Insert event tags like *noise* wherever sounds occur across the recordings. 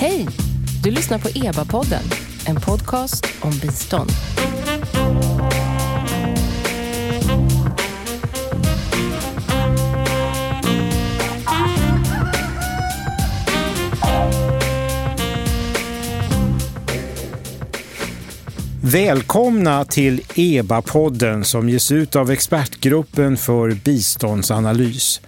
Hej! Du lyssnar på EBA-podden, en podcast om bistånd. Välkomna till EBA-podden som ges ut av Expertgruppen för biståndsanalys.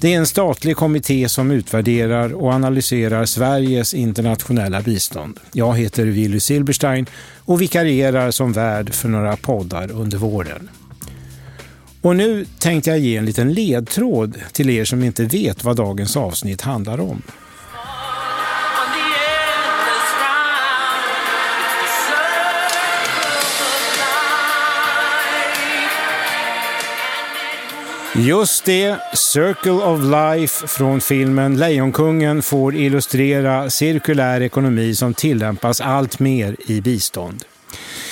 Det är en statlig kommitté som utvärderar och analyserar Sveriges internationella bistånd. Jag heter Willy Silberstein och vikarierar som värd för några poddar under våren. Och nu tänkte jag ge en liten ledtråd till er som inte vet vad dagens avsnitt handlar om. Just det, Circle of Life från filmen Lejonkungen får illustrera cirkulär ekonomi som tillämpas allt mer i bistånd.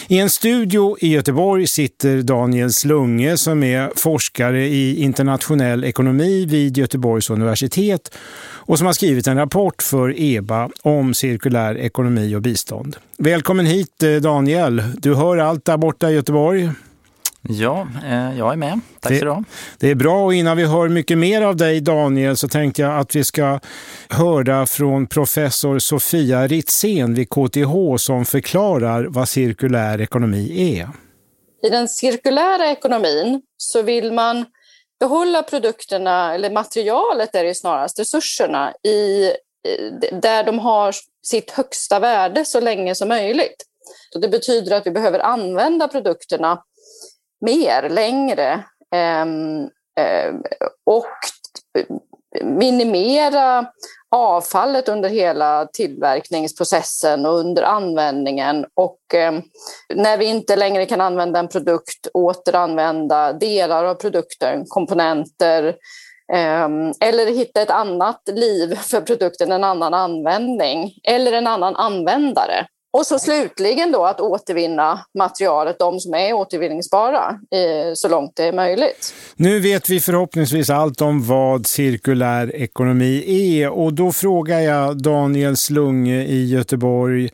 I en studio i Göteborg sitter Daniel Slunge som är forskare i internationell ekonomi vid Göteborgs universitet och som har skrivit en rapport för EBA om cirkulär ekonomi och bistånd. Välkommen hit eh, Daniel, du hör allt där borta i Göteborg. Ja, eh, jag är med. Tack det, så du Det är bra och innan vi hör mycket mer av dig Daniel så tänkte jag att vi ska höra från professor Sofia Ritzén vid KTH som förklarar vad cirkulär ekonomi är. I den cirkulära ekonomin så vill man behålla produkterna, eller materialet är det snarast, resurserna i, där de har sitt högsta värde så länge som möjligt. Så det betyder att vi behöver använda produkterna mer, längre ehm, ehm, och minimera avfallet under hela tillverkningsprocessen och under användningen. Och eh, när vi inte längre kan använda en produkt, återanvända delar av produkten, komponenter eh, eller hitta ett annat liv för produkten, en annan användning eller en annan användare. Och så slutligen då att återvinna materialet, de som är återvinningsbara, eh, så långt det är möjligt. Nu vet vi förhoppningsvis allt om vad cirkulär ekonomi är och då frågar jag Daniel Slunge i Göteborg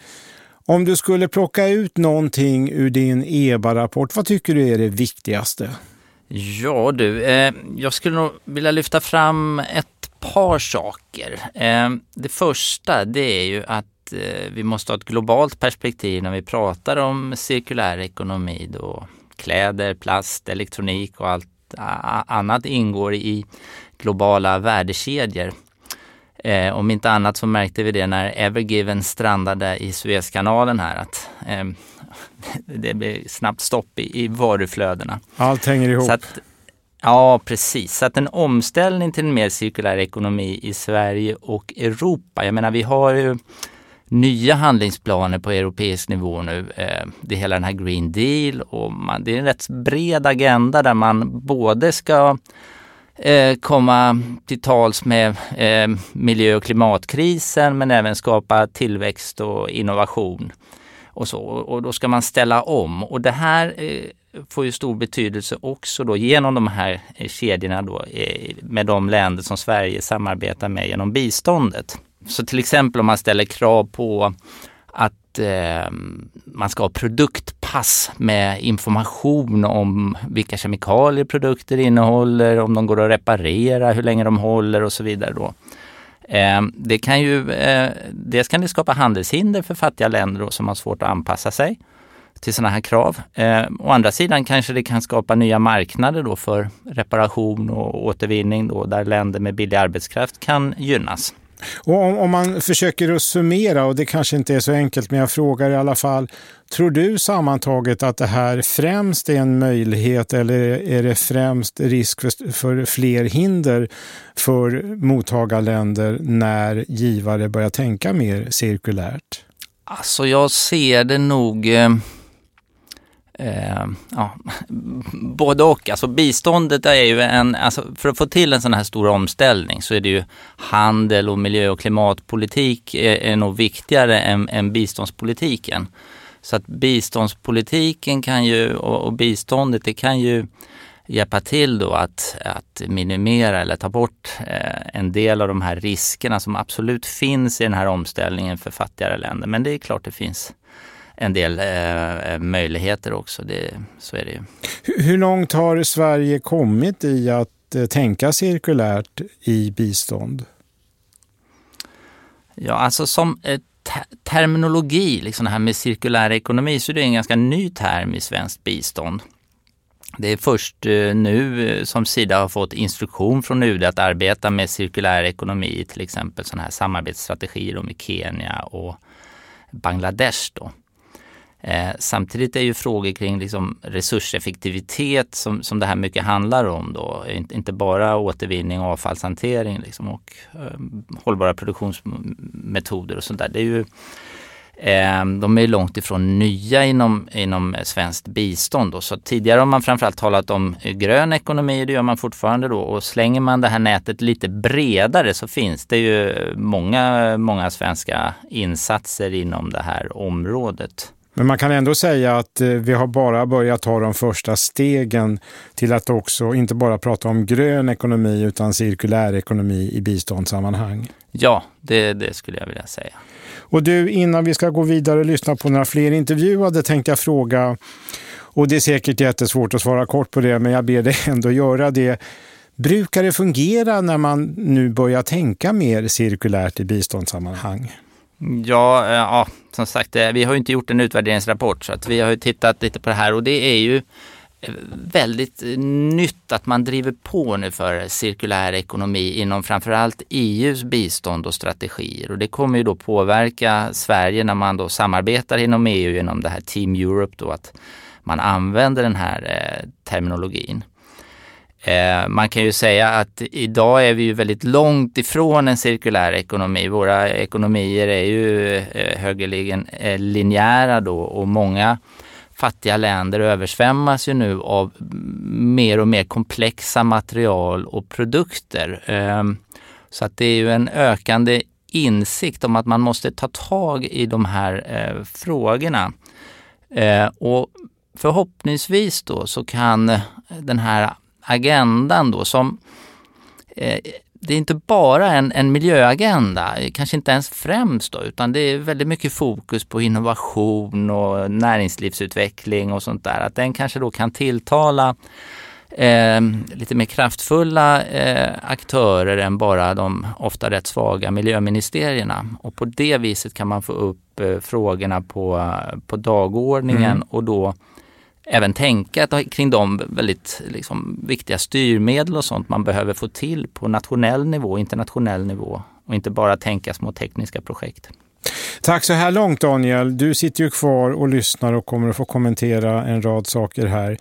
om du skulle plocka ut någonting ur din EBA-rapport, vad tycker du är det viktigaste? Ja du, eh, jag skulle nog vilja lyfta fram ett par saker. Eh, det första det är ju att Eh, vi måste ha ett globalt perspektiv när vi pratar om cirkulär ekonomi. Då kläder, plast, elektronik och allt annat ingår i globala värdekedjor. Eh, om inte annat så märkte vi det när Evergiven strandade i Suezkanalen här att eh, *laughs* det blev snabbt stopp i, i varuflödena. Allt hänger ihop. Att, ja, precis. Så att en omställning till en mer cirkulär ekonomi i Sverige och Europa. Jag menar, vi har ju nya handlingsplaner på europeisk nivå nu. Eh, det är hela den här Green Deal och man, det är en rätt bred agenda där man både ska eh, komma till tals med eh, miljö och klimatkrisen men även skapa tillväxt och innovation. Och, så. och då ska man ställa om och det här får ju stor betydelse också då genom de här kedjorna då med de länder som Sverige samarbetar med genom biståndet. Så till exempel om man ställer krav på att eh, man ska ha produktpass med information om vilka kemikalier produkter innehåller, om de går att reparera, hur länge de håller och så vidare. Då. Eh, det kan ju, eh, dels kan det skapa handelshinder för fattiga länder då, som har svårt att anpassa sig till sådana här krav. Eh, å andra sidan kanske det kan skapa nya marknader då för reparation och återvinning då, där länder med billig arbetskraft kan gynnas. Och om, om, man försöker att summera, och det kanske inte är så enkelt men jag frågar i alla fall, tror du sammantaget att det här främst är en möjlighet eller är det främst risk för, för fler hinder för mottagarländer när givare börjar tänka mer cirkulärt? Alltså jag ser det nog eh eh, ja, både och. Alltså biståndet är ju en, alltså för att få till en sån här stor omställning så är det ju handel och miljö och klimatpolitik är, är nog viktigare än, än biståndspolitiken. Så att biståndspolitiken kan ju och, och biståndet det kan ju hjälpa till då att, att minimera eller ta bort eh, en del av de här riskerna som absolut finns i den här omställningen för fattigare länder. Men det är klart det finns en del eh, möjligheter också. Det, så är det ju. Hur långt har Sverige kommit i att eh, tänka cirkulärt i bistånd? Ja, alltså som eh, terminologi, liksom det här med cirkulär ekonomi, så är det en ganska ny term i svenskt bistånd. Det är först eh, nu eh, som Sida har fått instruktion från UD att arbeta med cirkulär ekonomi, till exempel sådana här samarbetsstrategier med Kenya och Bangladesh. Då. Eh, samtidigt är ju frågor kring liksom resurseffektivitet som, som det här mycket handlar om då, inte bara återvinning och avfallshantering liksom, och eh, hållbara produktionsmetoder och sånt där. Det är ju, eh, de är långt ifrån nya inom, inom svenskt bistånd. Då. Så tidigare har man framförallt talat om grön ekonomi, det gör man fortfarande då. Och slänger man det här nätet lite bredare så finns det ju många, många svenska insatser inom det här området. Men man kan ändå säga att eh, vi har bara börjat ta de första stegen till att också inte bara prata om grön ekonomi utan cirkulär ekonomi i biståndssammanhang. Ja, det, det skulle jag vilja säga. Och du, innan vi ska gå vidare och lyssna på några fler intervjuade tänkte jag fråga, och det är säkert jättesvårt att svara kort på det, men jag ber dig *laughs* ändå göra det. Brukar det fungera när man nu börjar tänka mer cirkulärt i biståndssammanhang? Ja, eh, ja, som sagt, eh, vi har ju inte gjort en utvärderingsrapport så att vi har ju tittat lite på det här och det är ju eh, väldigt eh, nytt att man driver på nu för cirkulär ekonomi inom framförallt EUs bistånd och strategier. Och det kommer ju då påverka Sverige när man då samarbetar inom EU genom det här Team Europe då att man använder den här eh, terminologin. Eh, man kan ju säga att idag är vi ju väldigt långt ifrån en cirkulär ekonomi. Våra ekonomier är ju eh, högerligen eh, linjära då och många fattiga länder översvämmas ju nu av mer och mer komplexa material och produkter. Ehm, så att det är ju en ökande insikt om att man måste ta tag i de här eh, frågorna. Och förhoppningsvis då så kan den här agendan då som eh, det är inte bara en, en miljöagenda, kanske inte ens främst då, utan det är väldigt mycket fokus på innovation och näringslivsutveckling och sånt där. Att den kanske då kan tilltala eh, lite mer kraftfulla eh, aktörer än bara de ofta rätt svaga miljöministerierna. Och på det viset kan man få upp eh, frågorna på, på dagordningen mm. och då även tänka kring de väldigt liksom, viktiga styrmedel och sånt man behöver få till på nationell nivå, internationell nivå och inte bara tänka små tekniska projekt. Tack så här långt Daniel. Du sitter ju kvar och lyssnar och kommer att få kommentera en rad saker här.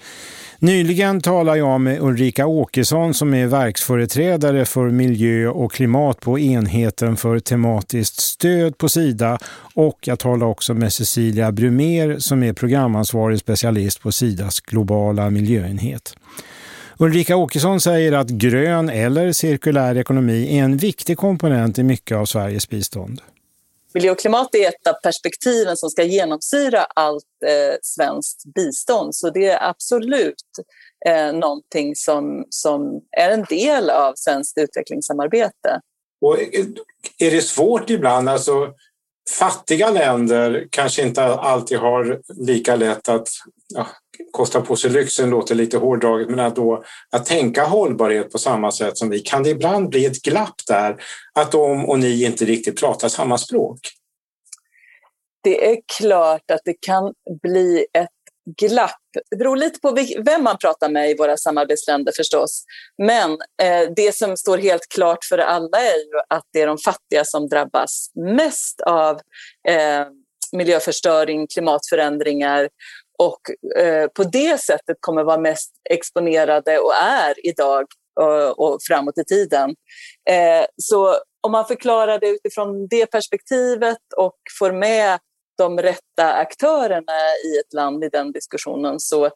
Nyligen talade jag med Ulrika Åkesson som är verksföreträdare för miljö och klimat på enheten för tematiskt stöd på Sida och jag talade också med Cecilia Brumer som är programansvarig specialist på Sidas globala miljöenhet. Ulrika Åkesson säger att grön eller cirkulär ekonomi är en viktig komponent i mycket av Sveriges bistånd. Miljö och klimat är ett av perspektiven som ska genomsyra allt eh, svenskt bistånd. Så det är absolut eh, någonting som, som är en del av svenskt utvecklingssamarbete. Och eh, är det svårt ibland? Alltså, fattiga länder kanske inte alltid har lika lätt att ja, kosta på sig lyxen, låter lite hårdraget, men att, då, att tänka hållbarhet på samma sätt som vi, kan det ibland bli ett glapp där? Att de och ni inte riktigt pratar samma språk? Det är klart att det kan bli ett glapp. Det beror lite på vem man pratar med i våra samarbetsländer förstås. Men eh, det som står helt klart för alla är ju att det är de fattiga som drabbas mest av eh, miljöförstöring, klimatförändringar och eh, på det sättet kommer vara mest exponerade och är idag och, och framåt i tiden. Eh, så om man förklarar det utifrån det perspektivet och får med de rätta aktörerna i ett land i den diskussionen så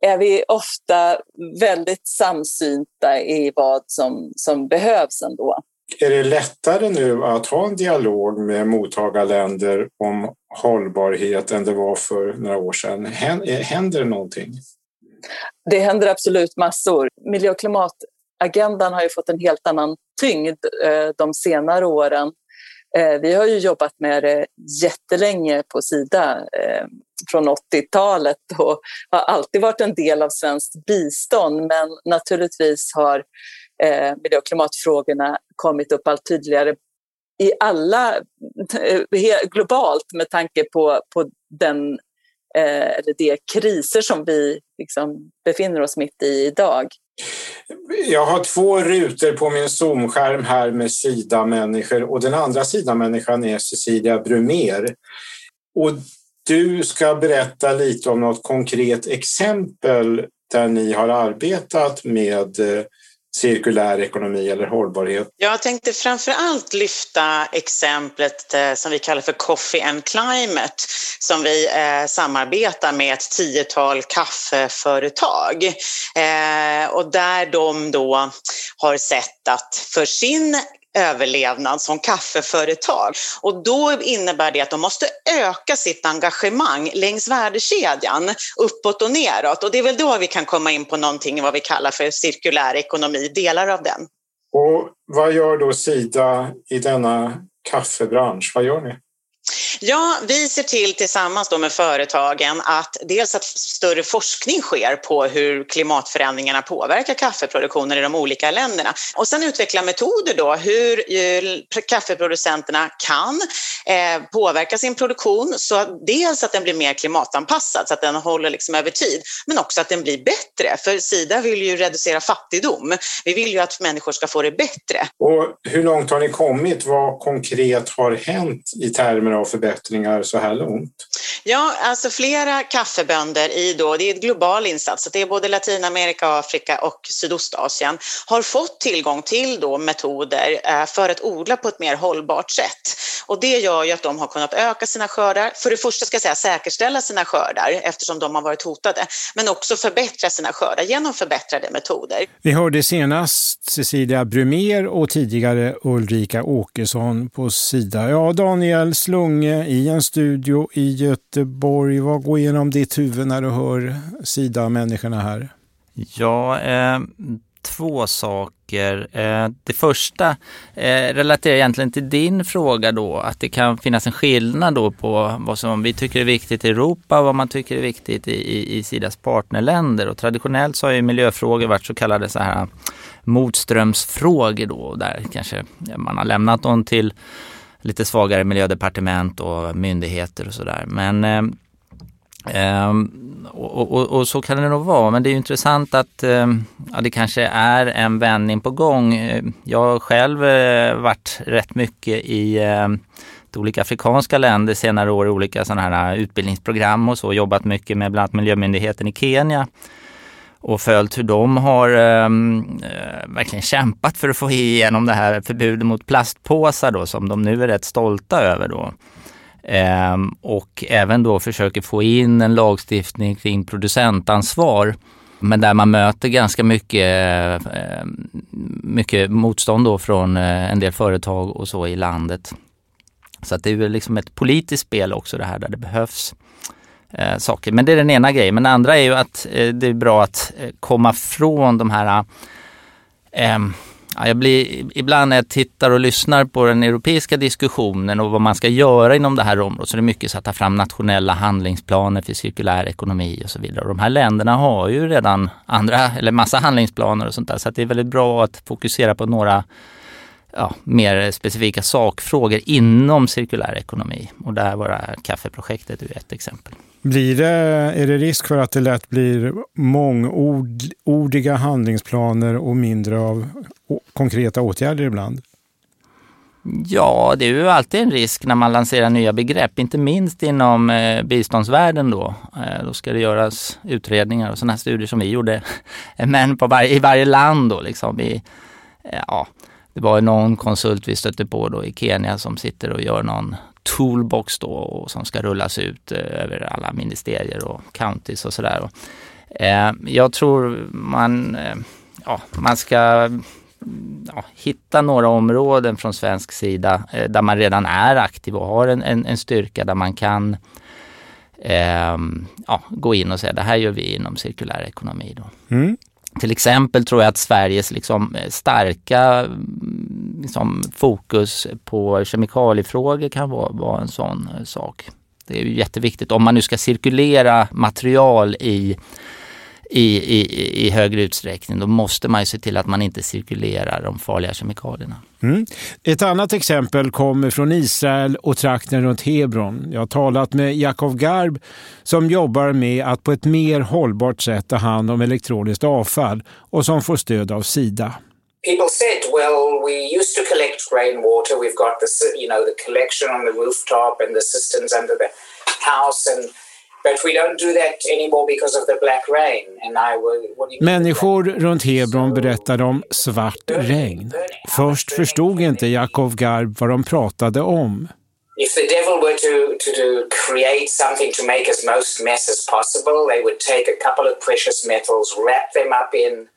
är vi ofta väldigt samsynta i vad som, som behövs ändå. Är det lättare nu att ha en dialog med mottagarländer om hållbarhet än det var för några år sedan? Händer det någonting? Det händer absolut massor. Miljö och klimatagendan har ju fått en helt annan tyngd eh, de senare åren. Eh, vi har ju jobbat med det jättelänge på Sida eh, från 80-talet och har alltid varit en del av svenskt bistånd men naturligtvis har eh, miljö och klimatfrågorna kommit upp allt tydligare i alla, globalt med tanke på, på den eller de kriser som vi liksom befinner oss mitt i idag. Jag har två rutor på min Zoom-skärm här med Sida-människor och den andra Sida-människan är Cecilia Brumer. Och du ska berätta lite om något konkret exempel där ni har arbetat med eh, cirkulär ekonomi eller hållbarhet? Jag tänkte framför allt lyfta exemplet eh, som vi kallar för Coffee and Climate som vi eh, samarbetar med ett tiotal kaffeföretag eh, och där de då har sett att för sin överlevnad som kaffeföretag. Och då innebär det att de måste öka sitt engagemang längs värdekedjan, uppåt och neråt. Och det är väl då vi kan komma in på någonting vad vi kallar för cirkulär ekonomi, delar av den. Och vad gör då Sida i denna kaffebransch? Vad gör ni? Ja, vi ser till tillsammans då med företagen att dels att större forskning sker på hur klimatförändringarna påverkar kaffeproduktionen i de olika länderna och sen utveckla metoder då hur eh, kaffeproducenterna kan eh, påverka sin produktion så att dels att den blir mer klimatanpassad så att den håller liksom över tid men också att den blir bättre för Sida vill ju reducera fattigdom. Vi vill ju att människor ska få det bättre. Och hur långt har ni kommit? Vad konkret har hänt i termer av förbättringar så här långt? Ja, alltså flera kaffebönder i då, det är en global insats, det är både Latinamerika, Afrika och Sydostasien, har fått tillgång till då metoder eh, för att odla på ett mer hållbart sätt. Och det gör ju att de har kunnat öka sina skördar, för det första ska jag säga säkerställa sina skördar eftersom de har varit hotade, men också förbättra sina skördar genom förbättrade metoder. Vi hörde senast Cecilia Brumer och tidigare Ulrika Åkesson på Sida. Ja, Daniel Slunge i en studio i Göteborg. Vad går igenom ditt huvud när du hör Sida-människorna här? Ja, eh, två saker. Eh, det första eh, relaterar egentligen till din fråga då, att det kan finnas en skillnad då på vad som vi tycker är viktigt i Europa och vad man tycker är viktigt i, i, i Sidas partnerländer. Och traditionellt så har ju miljöfrågor varit så kallade så här motströmsfrågor då, där kanske man har lämnat dem till lite svagare miljödepartement och myndigheter och sådär. Men eh, ehm, och, och, och, så kan det nog vara, men det är intressant att eh, ja, det kanske är en vändning på gång. Eh, jag har själv eh, varit rätt mycket i eh, olika afrikanska länder senare år, olika sådana här utbildningsprogram och så, jobbat mycket med bland annat Miljömyndigheten i Kenya och följt hur de har ehm, eh, verkligen kämpat för att få igenom det här förbudet mot plastpåsar då som de nu är rätt stolta över då. Eh, och även då försöker få in en lagstiftning kring producentansvar. Men där man möter ganska mycket, eh, mycket motstånd då från eh, en del företag och så i landet. Så att det är väl liksom ett politiskt spel också det här där det behövs eh, saker. Men det är den ena grejen. Men den andra är ju att eh, det är bra att eh, komma från de här eh, jag blir, ibland när jag tittar och lyssnar på den europeiska diskussionen och vad man ska göra inom det här området så är det mycket så att ta fram nationella handlingsplaner för cirkulär ekonomi och så vidare. Och de här länderna har ju redan andra, eller massa handlingsplaner och sånt där. Så det är väldigt bra att fokusera på några ja, mer specifika sakfrågor inom cirkulär ekonomi. Och där var det här kaffeprojektet ett exempel. Blir det, är det risk för att det lätt blir mångordiga handlingsplaner och mindre av konkreta åtgärder ibland? Ja, det är ju alltid en risk när man lanserar nya begrepp, inte minst inom eh, biståndsvärlden då. Eh, då ska det göras utredningar och sådana studier som vi gjorde, *laughs* men på varje, i varje land då liksom. Eh, ja, det var någon konsult vi stötte på då i Kenya som sitter och gör någon toolbox då och som ska rullas ut eh, över alla ministerier och counties och sådär. Eh, jag tror man, eh, ja, man ska mm, ja, hitta några områden från svensk sida eh, där man redan är aktiv och har en, en, en styrka där man kan eh, ja, gå in och säga det här gör vi inom cirkulär ekonomi. Då. Mm. Till exempel tror jag att Sveriges liksom eh, starka mm, liksom, fokus på kemikaliefrågor kan vara, vara en sån eh, sak. Det är ju jätteviktigt om man nu ska cirkulera material i i, i, i högre utsträckning. Då måste man ju se till att man inte cirkulerar de farliga kemikalierna. Mm. Ett annat exempel kommer från Israel och trakten runt Hebron. Jag har talat med Jakov Garb som jobbar med att på ett mer hållbart sätt ta hand om elektroniskt avfall och som får stöd av Sida. People said, well, we used to collect rainwater. We've got the, you know, the collection on the rooftop and the cisterns under the house and Människor runt Hebron berättade om svart regn. Först förstod inte Jakov Garb vad de pratade om. If the devil were to, to, to create something to make as most mess as possible, they would take a couple of precious metals, wrap them up in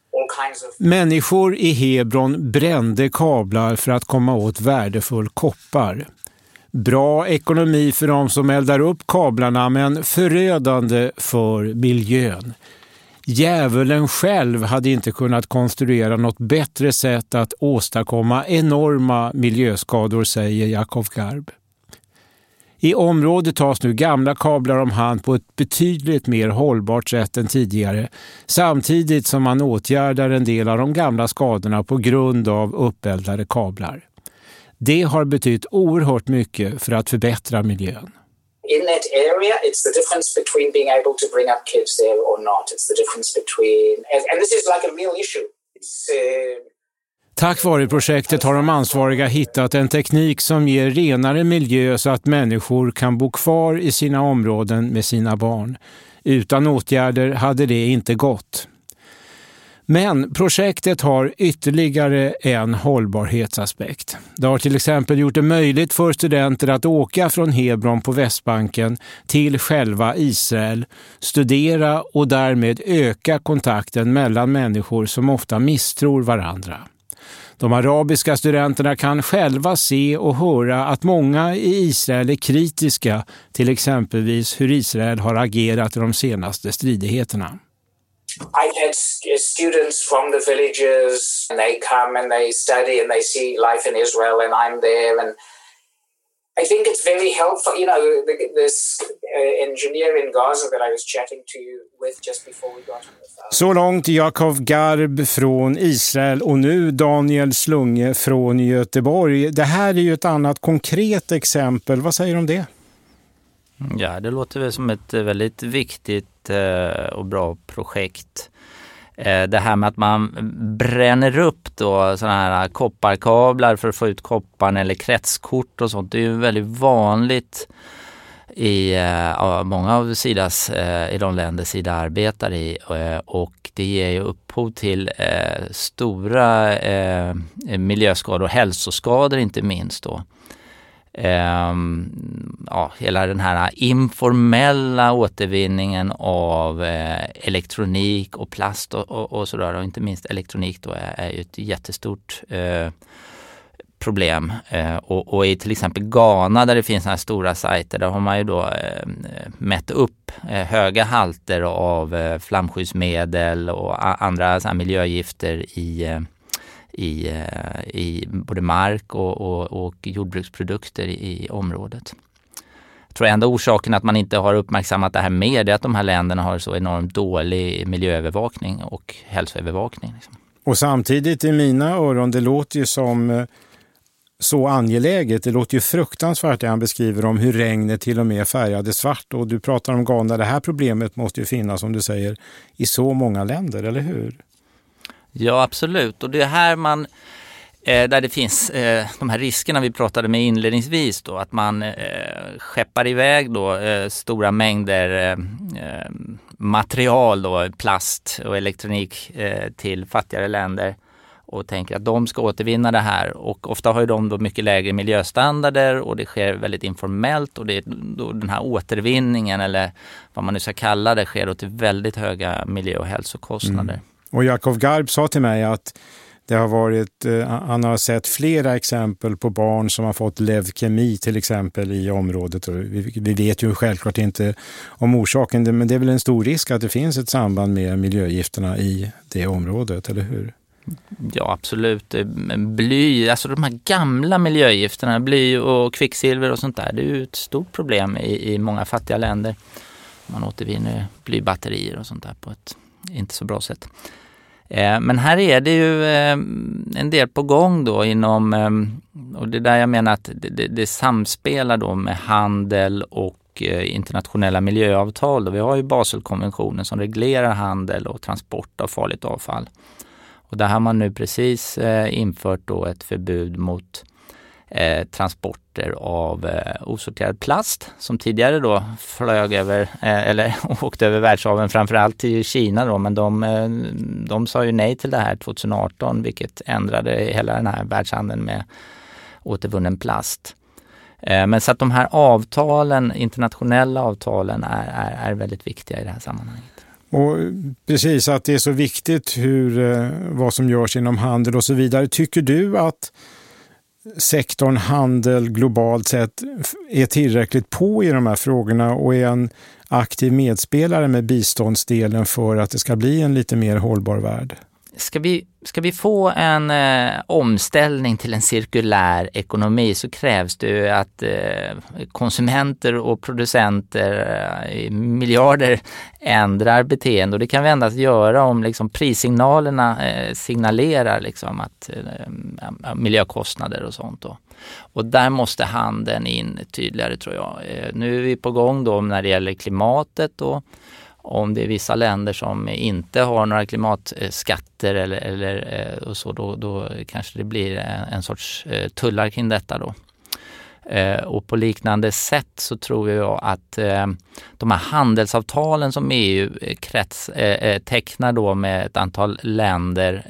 Människor i Hebron brände kablar för att komma åt värdefull koppar. Bra ekonomi för de som eldar upp kablarna men förödande för miljön. Djävulen själv hade inte kunnat konstruera något bättre sätt att åstadkomma enorma miljöskador, säger Jakov Garb. I området tas nu gamla kablar om hand på ett betydligt mer hållbart sätt än tidigare samtidigt som man åtgärdar en del av de gamla skadorna på grund av uppeldade kablar. Det har betytt oerhört mycket för att förbättra miljön. In that area, it's the difference between being able to bring up kids there or not. It's the difference between, and this is like a real issue. Uh... Tack vare projektet har de ansvariga hittat en teknik som ger renare miljö så att människor kan bo kvar i sina områden med sina barn. Utan åtgärder hade det inte gått. Men projektet har ytterligare en hållbarhetsaspekt. Det har till exempel gjort det möjligt för studenter att åka från Hebron på Västbanken till själva Israel, studera och därmed öka kontakten mellan människor som ofta misstror varandra. De arabiska studenterna kan själva se och höra att många i Israel är kritiska till exempelvis hur Israel har agerat i de senaste stridigheterna. I had uh, students from the villages and they come and they study and they see life in Israel and I'm there and I think it's very helpful. You know, this uh, engineer in Gaza that I was chatting to you with just before we got on the phone. Så långt Jakov Garb från Israel och nu Daniel Slunge från Göteborg. Det här är ju ett annat konkret exempel. Vad säger du om det? Mm. Ja, det låter väl som ett eh, väldigt viktigt eh, och bra projekt. Eh, det här med att man bränner upp då sådana här kopparkablar för att få ut kopparn eller kretskort och sånt. Det är ju väldigt vanligt i uh, många av Sidas, uh, i de länder Sida arbetar i uh, och det ger ju upphov till stora miljöskador och hälsoskador inte minst då eh, ja, hela den här informella återvinningen av eh, elektronik och plast och, och, och sådär och inte minst elektronik då är, är ju ett jättestort eh, problem. Eh, och, och, i till exempel Ghana där det finns sådana här stora sajter, där har man ju då eh, mätt upp eh, höga halter av eh, flamskyddsmedel och andra så miljögifter i eh, i, eh, i både mark och, och, och jordbruksprodukter i, i området. Jag tror enda orsaken att man inte har uppmärksammat det här mer är att de här länderna har så enormt dålig miljöövervakning och hälsoövervakning. Liksom. Och samtidigt i mina öron, det låter ju som eh, så angeläget. Det låter ju fruktansvärt det han beskriver om hur regnet till och med färgade svart. Och du pratar om Ghana. Det här problemet måste ju finnas, som du säger, i så många länder, eller hur? Ja, absolut. Och det är här man eh, där det finns eh, de här riskerna vi pratade med inledningsvis då, att man eh, skeppar iväg då eh, stora mängder eh, eh material då, plast och elektronik eh, till fattigare länder och tänker att de ska återvinna det här och ofta har ju de då mycket lägre miljöstandarder och det sker väldigt informellt och det är då den här återvinningen eller vad man nu ska kalla det sker då till väldigt höga miljö och hälsokostnader. Mm. Och Jakov Garb sa till mig att Det har varit, eh, han har sett flera exempel på barn som har fått leukemi till exempel i området. Vi, vi vet ju självklart inte om orsaken, men det är väl en stor risk att det finns ett samband med miljögifterna i det området, eller hur? Ja absolut. Bly, alltså de här gamla miljögifterna, bly och kvicksilver och sånt där, det är ju ett stort problem i, i många fattiga länder. Man återvinner blybatterier och sånt där på ett inte så bra sätt. Eh, men här är det ju eh, en del på gång då inom, eh, och det är där jag menar att det, det samspelar då med handel och internationella miljöavtal. Vi har ju Baselkonventionen som reglerar handel och transport av farligt avfall. Och där har man nu precis infört då ett förbud mot eh, transporter av eh, osorterad plast som tidigare då flög över, eh, eller *laughs* åkte över världshaven framförallt till Kina då, men de, eh, de sa ju nej till det här 2018 vilket ändrade hela den här världshandeln med återvunnen plast. Eh, men så att de här avtalen, internationella avtalen är, är, är väldigt viktiga i det här sammanhanget. Och precis att det är så viktigt hur, eh, vad som görs inom handel och så vidare. Tycker du att sektorn handel globalt sett är tillräckligt på i de här frågorna och är en aktiv medspelare med biståndsdelen för att det ska bli en lite mer hållbar värld? Ska vi, ska vi få en eh, omställning till en cirkulär ekonomi så krävs det att eh, konsumenter och producenter eh, miljarder ändrar beteende och det kan vi endast göra om liksom, prissignalerna eh, signalerar liksom, att eh, miljökostnader och sånt. Då. Och där måste handeln in tydligare tror jag. Eh, nu är vi på gång då när det gäller klimatet. Då om det är vissa länder som inte har några klimatskatter eller, eller eh, och så, då, då kanske det blir en, en sorts eh, tullar kring detta då. Eh, och på liknande sätt så tror jag att de här handelsavtalen som EU krets, tecknar då med ett antal länder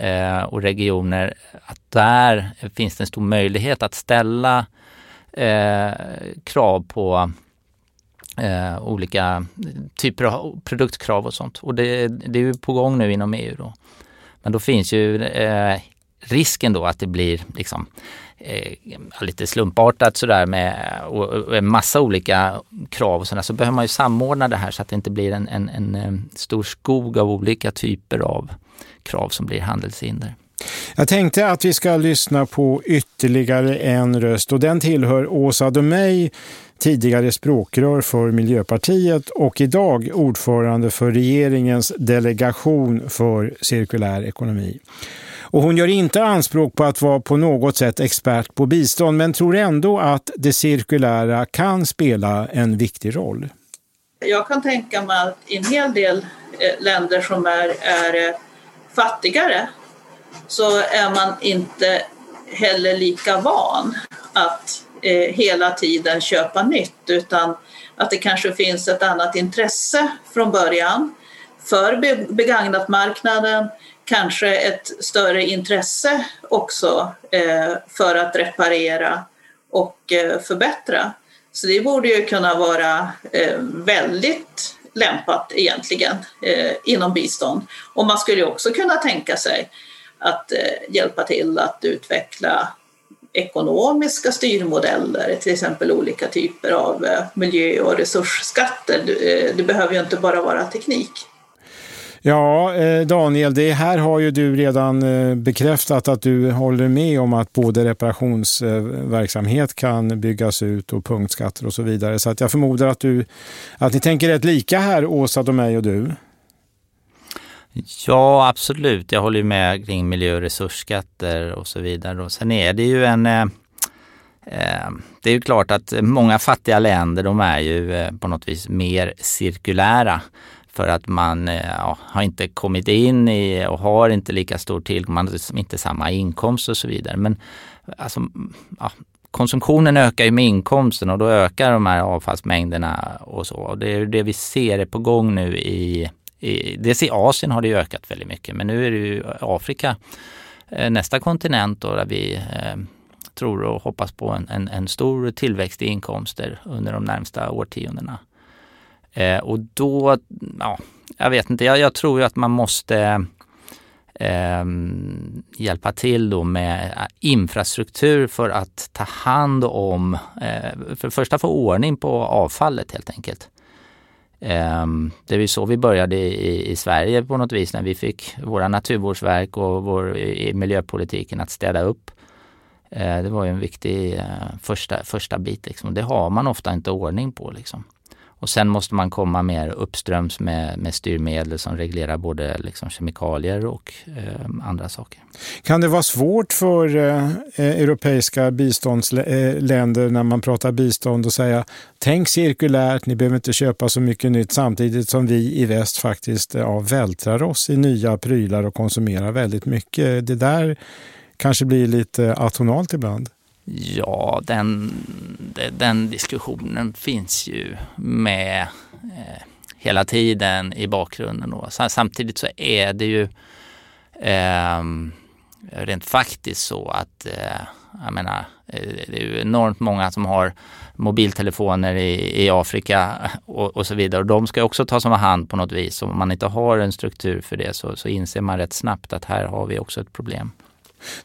och regioner, att där finns det en stor möjlighet att ställa krav på eh, olika typer av produktkrav och sånt. Och det, det är ju på gång nu inom EU då. Men då finns ju eh, risken då att det blir liksom eh, lite slumpartat sådär med och, och en massa olika krav och sådär. Så behöver man ju samordna det här så att det inte blir en, en, en, eh, stor skog av olika typer av krav som blir handelshinder. Jag tänkte att vi ska lyssna på ytterligare en röst och den tillhör Åsa Domeij tidigare språkrör för Miljöpartiet och idag ordförande för regeringens delegation för cirkulär ekonomi. Och hon gör inte anspråk på att vara på något sätt expert på bistånd men tror ändå att det cirkulära kan spela en viktig roll. Jag kan tänka mig att i en hel del eh, länder som är, är eh, fattigare så är man inte heller lika van att eh, hela tiden köpa nytt utan att det kanske finns ett annat intresse från början för begagnatmarknaden, kanske ett större intresse också eh, för att reparera och eh, förbättra. Så det borde ju kunna vara eh, väldigt lämpat egentligen eh, inom bistånd. Och man skulle också kunna tänka sig att eh, hjälpa till att utveckla ekonomiska styrmodeller, till exempel olika typer av eh, miljö och resursskatter. Eh, det behöver ju inte bara vara teknik. Ja, eh, Daniel, det här har ju du redan bekräftat att du håller med om att både reparationsverksamhet kan byggas ut och punktskatter och så vidare. Så att jag förmodar att, du, att ni tänker rätt lika här, Åsa, och mig och du. Ja, absolut. Jag håller med kring miljö och resursskatter och så vidare. Och sen är det ju en... Eh, eh, det är ju klart att många fattiga länder de är ju eh, på något vis mer cirkulära för att man eh, ja, har inte kommit in i och har inte lika stor tillgång, man har liksom inte samma inkomst och så vidare. Men alltså, ja, konsumtionen ökar ju med inkomsten och då ökar de här avfallsmängderna och så. Och det är det vi ser är på gång nu i i, dels i Asien har det ökat väldigt mycket men nu är det ju Afrika eh, nästa kontinent då där vi eh, tror och hoppas på en, en, en, stor tillväxt i inkomster under de närmsta årtiondena. Eh, och då, ja, jag vet inte, jag, jag tror ju att man måste eh, hjälpa till då med eh, infrastruktur för att ta hand om, eh, för det första få ordning på avfallet helt enkelt. Ehm, det är så vi började i, i, Sverige på något vis när vi fick våra naturvårdsverk och vår, i miljöpolitiken att städa upp. Ehm, det var ju en viktig eh, första, första bit. Liksom. Det har man ofta inte ordning på. Liksom. Och sen måste man komma mer uppströms med, med styrmedel som reglerar både liksom kemikalier och eh, andra saker. Kan det vara svårt för eh, eh europeiska biståndsländer eh, när man pratar bistånd att säga tänk cirkulärt, ni behöver inte köpa så mycket nytt samtidigt som vi i väst faktiskt eh, ja, vältrar oss i nya prylar och konsumerar väldigt mycket. Det där kanske blir lite atonalt ibland. Ja, den, den diskussionen finns ju med eh, hela tiden i bakgrunden. Då. Samtidigt så är det ju eh, rent faktiskt så att eh, jag menar, eh, det är ju enormt många som har mobiltelefoner i, i Afrika *laughs* och, och, så vidare. Och de ska också tas om hand på något vis. Om man inte har en struktur för det så, så inser man rätt snabbt att här har vi också ett problem.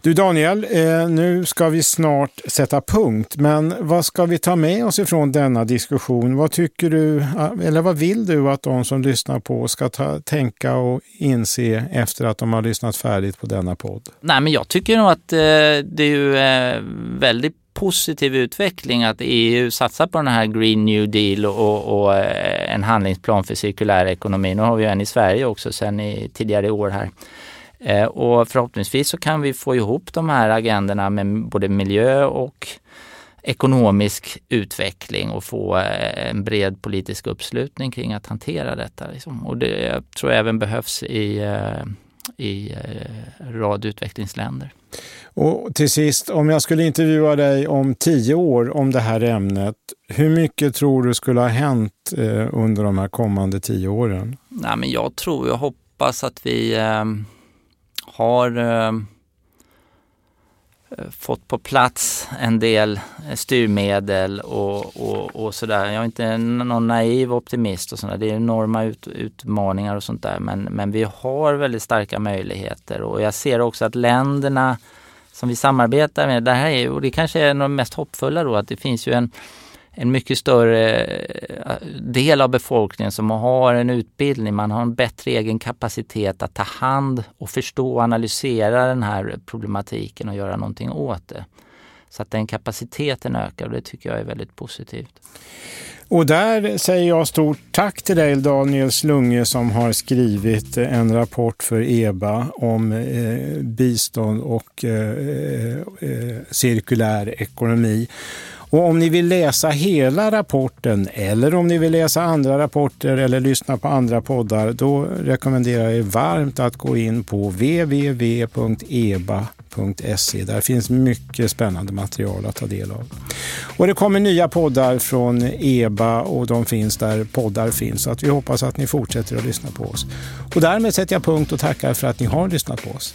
Du Daniel, eh, nu ska vi snart sätta punkt, men vad ska vi ta med oss ifrån denna diskussion? Vad tycker du, eh, eller vad vill du att de som lyssnar på ska ta, tänka och inse efter att de har lyssnat färdigt på denna podd? Nej, men jag tycker nog att eh, det är ju väldigt positiv utveckling att EU satsar på den här Green New Deal och, och en handlingsplan för cirkulär ekonomi. Nu har vi en i Sverige också sedan i tidigare år här. Eh, och förhoppningsvis så kan vi få ihop de här agendorna med både miljö och ekonomisk utveckling och få eh, en bred politisk uppslutning kring att hantera detta. Liksom. Och det tror jag även behövs i, eh, i rad utvecklingsländer. Och till sist, om jag skulle intervjua dig om tio år om det här ämnet, hur mycket tror du skulle ha hänt under de här kommande tio åren? Nej, men jag tror, jag hoppas att vi har eh, eh, fått på plats en del eh, styrmedel och, och, och sådär. Jag är inte någon naiv optimist och sådär. Det är enorma ut, utmaningar och sånt där. Men, men vi har väldigt starka möjligheter och jag ser också att länderna som vi samarbetar med, det här är, och det kanske är det mest hoppfulla då, att det finns ju en en mycket större eh, del av befolkningen som har en utbildning, man har en bättre egen kapacitet att ta hand och förstå och analysera den här problematiken och göra någonting åt det. Så att den kapaciteten ökar och det tycker jag är väldigt positivt. Och där säger jag stort tack till dig Daniel Slunge som har skrivit eh, en rapport för EBA om eh, bistånd och eh, eh, eh cirkulär ekonomi. Och om ni vill läsa hela rapporten eller om ni vill läsa andra rapporter eller lyssna på andra poddar, då rekommenderar jag er varmt att gå in på www.eba.se. Där finns mycket spännande material att ta del av. Och det kommer nya poddar från EBA och de finns där poddar finns. Så att vi hoppas att ni fortsätter att lyssna på oss. Och därmed sätter jag punkt och tackar för att ni har lyssnat på oss.